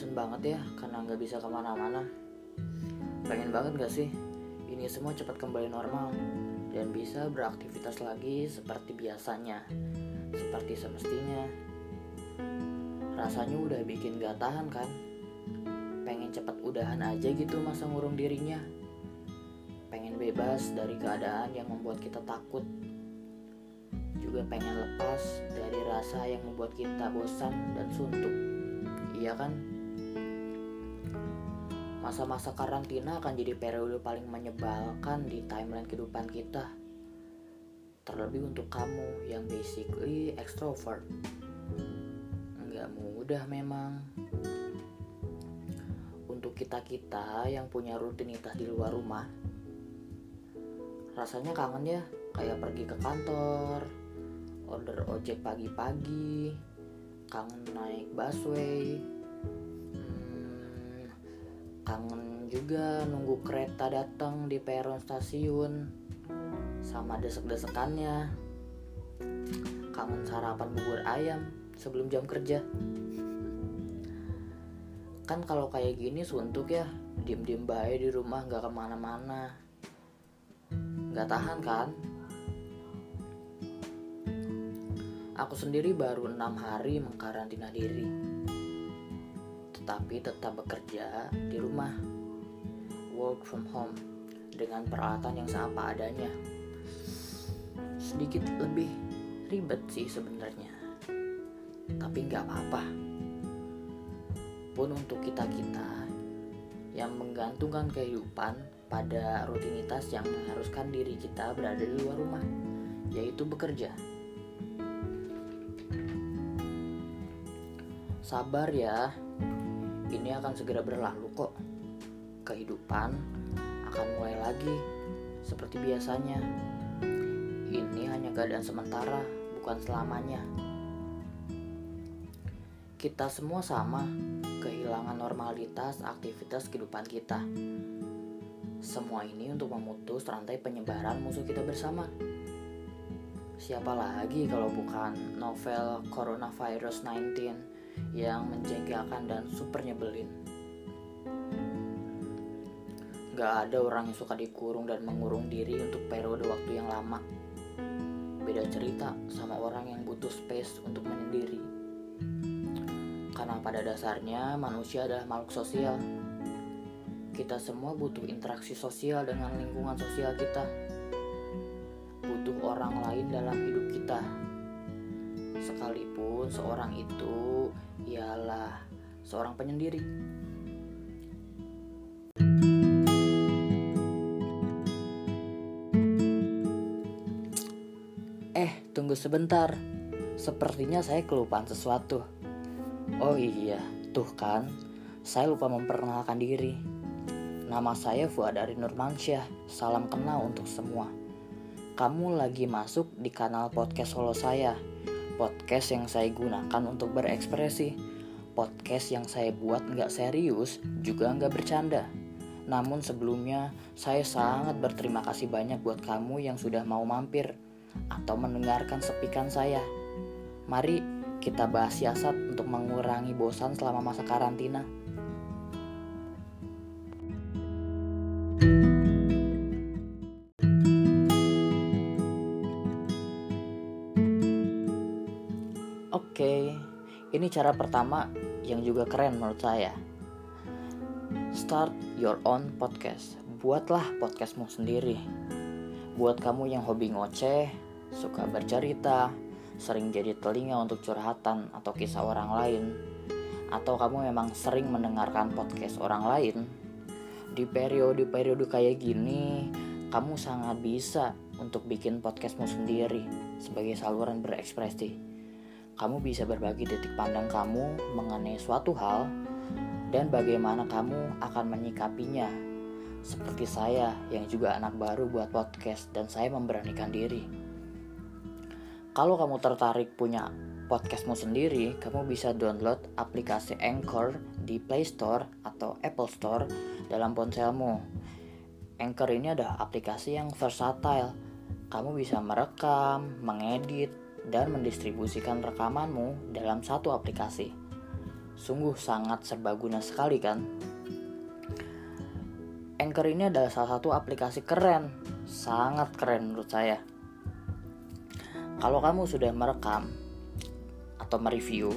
bosen banget ya karena nggak bisa ke mana-mana. Pengen banget gak sih ini semua cepat kembali normal dan bisa beraktivitas lagi seperti biasanya, seperti semestinya. Rasanya udah bikin gak tahan kan? Pengen cepat udahan aja gitu masa ngurung dirinya. Pengen bebas dari keadaan yang membuat kita takut. Juga pengen lepas dari rasa yang membuat kita bosan dan suntuk. Iya kan? Masa-masa karantina akan jadi periode paling menyebalkan di timeline kehidupan kita. Terlebih untuk kamu yang basically extrovert. Nggak mudah memang. Untuk kita-kita yang punya rutinitas di luar rumah, rasanya kangen ya, kayak pergi ke kantor, order ojek pagi-pagi, kangen naik busway, kangen juga nunggu kereta datang di peron stasiun sama desek-desekannya. Kangen sarapan bubur ayam sebelum jam kerja. Kan kalau kayak gini suntuk ya diem-diem baik di rumah nggak ke mana-mana. Nggak tahan kan? Aku sendiri baru enam hari mengkarantina diri tetapi tetap bekerja di rumah. Work from home dengan peralatan yang seapa adanya. Sedikit lebih ribet sih sebenarnya tapi nggak apa-apa. Pun untuk kita-kita yang menggantungkan kehidupan pada rutinitas yang mengharuskan diri kita berada di luar rumah, yaitu bekerja. Sabar ya, ini akan segera berlalu kok. Kehidupan akan mulai lagi seperti biasanya. Ini hanya keadaan sementara, bukan selamanya. Kita semua sama, kehilangan normalitas aktivitas kehidupan kita. Semua ini untuk memutus rantai penyebaran musuh kita bersama. Siapa lagi kalau bukan novel Coronavirus 19 yang menjengkelkan dan super nyebelin. Gak ada orang yang suka dikurung dan mengurung diri untuk periode waktu yang lama. Beda cerita sama orang yang butuh space untuk menyendiri. Karena pada dasarnya manusia adalah makhluk sosial. Kita semua butuh interaksi sosial dengan lingkungan sosial kita. Butuh orang lain dalam hidup kita. Sekalipun seorang itu ialah seorang penyendiri. Eh, tunggu sebentar. Sepertinya saya kelupaan sesuatu. Oh iya, tuh kan, saya lupa memperkenalkan diri. Nama saya Fuadari Nurmansyah, salam kenal untuk semua. Kamu lagi masuk di kanal podcast solo saya, podcast yang saya gunakan untuk berekspresi, podcast yang saya buat nggak serius, juga nggak bercanda. Namun sebelumnya, saya sangat berterima kasih banyak buat kamu yang sudah mau mampir atau mendengarkan sepikan saya. Mari kita bahas siasat untuk mengurangi bosan selama masa karantina. Ini cara pertama yang juga keren menurut saya. Start your own podcast. Buatlah podcastmu sendiri. Buat kamu yang hobi ngoceh, suka bercerita, sering jadi telinga untuk curhatan atau kisah orang lain, atau kamu memang sering mendengarkan podcast orang lain, di periode-periode kayak gini, kamu sangat bisa untuk bikin podcastmu sendiri sebagai saluran berekspresi. Kamu bisa berbagi titik pandang kamu mengenai suatu hal dan bagaimana kamu akan menyikapinya. Seperti saya yang juga anak baru buat podcast dan saya memberanikan diri. Kalau kamu tertarik punya podcastmu sendiri, kamu bisa download aplikasi Anchor di Play Store atau Apple Store dalam ponselmu. Anchor ini adalah aplikasi yang versatile. Kamu bisa merekam, mengedit, dan mendistribusikan rekamanmu dalam satu aplikasi. Sungguh sangat serbaguna sekali kan? Anchor ini adalah salah satu aplikasi keren, sangat keren menurut saya. Kalau kamu sudah merekam atau mereview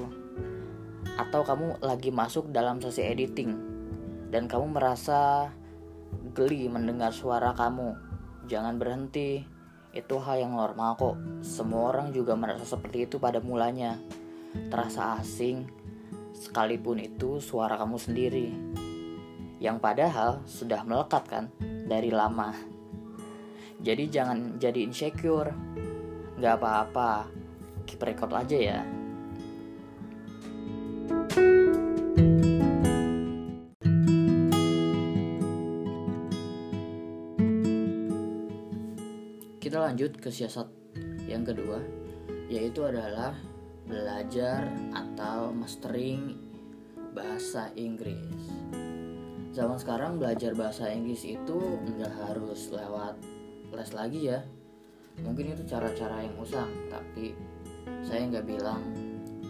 atau kamu lagi masuk dalam sesi editing dan kamu merasa geli mendengar suara kamu, jangan berhenti. Itu hal yang normal kok. Semua orang juga merasa seperti itu pada mulanya. Terasa asing, sekalipun itu suara kamu sendiri. Yang padahal sudah melekat kan dari lama. Jadi jangan jadi insecure. Gak apa-apa, keep record aja ya. Lanjut ke siasat yang kedua, yaitu adalah belajar atau mastering bahasa Inggris. Zaman sekarang belajar bahasa Inggris itu nggak harus lewat les lagi ya. Mungkin itu cara-cara yang usang, tapi saya nggak bilang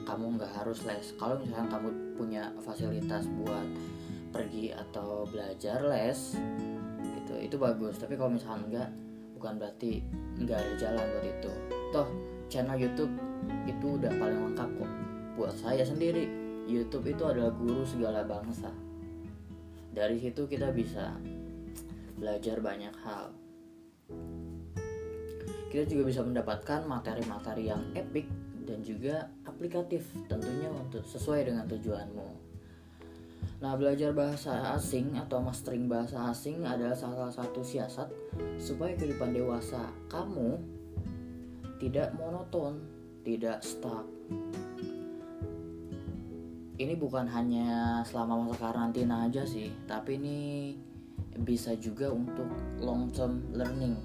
kamu nggak harus les. Kalau misalnya kamu punya fasilitas buat pergi atau belajar les, gitu itu bagus. Tapi kalau misalnya nggak, bukan berarti nggak ada jalan buat itu. Toh channel YouTube itu udah paling lengkap kok. Buat saya sendiri YouTube itu adalah guru segala bangsa. Dari situ kita bisa belajar banyak hal. Kita juga bisa mendapatkan materi-materi yang epic dan juga aplikatif tentunya untuk sesuai dengan tujuanmu Nah, belajar bahasa asing atau mastering bahasa asing adalah salah satu siasat supaya kehidupan dewasa kamu tidak monoton tidak stuck. Ini bukan hanya selama masa karantina aja sih, tapi ini bisa juga untuk long term learning.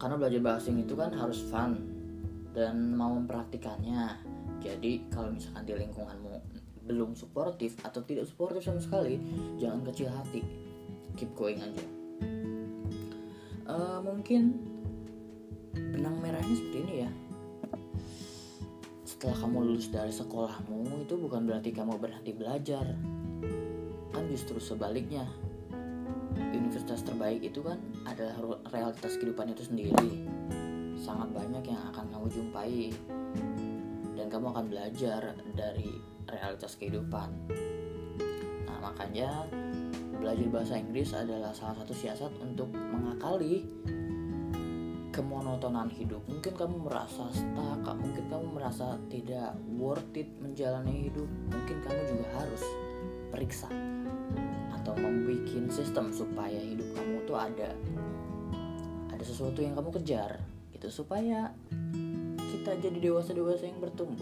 Karena belajar bahasa asing itu kan harus fun dan mau mempraktikannya. Jadi kalau misalkan di lingkunganmu belum suportif atau tidak suportif sama sekali, jangan kecil hati, keep going aja. Uh, mungkin benang merahnya seperti ini ya. Setelah kamu lulus dari sekolahmu itu bukan berarti kamu berhenti belajar. Kan justru sebaliknya. Universitas terbaik itu kan adalah realitas kehidupan itu sendiri. Sangat banyak yang akan kamu jumpai kamu akan belajar dari realitas kehidupan. Nah makanya belajar bahasa Inggris adalah salah satu siasat untuk mengakali kemonotonan hidup. Mungkin kamu merasa stuck mungkin kamu merasa tidak worth it menjalani hidup. Mungkin kamu juga harus periksa atau membuat sistem supaya hidup kamu tuh ada ada sesuatu yang kamu kejar gitu. Supaya kita jadi dewasa-dewasa yang bertumbuh.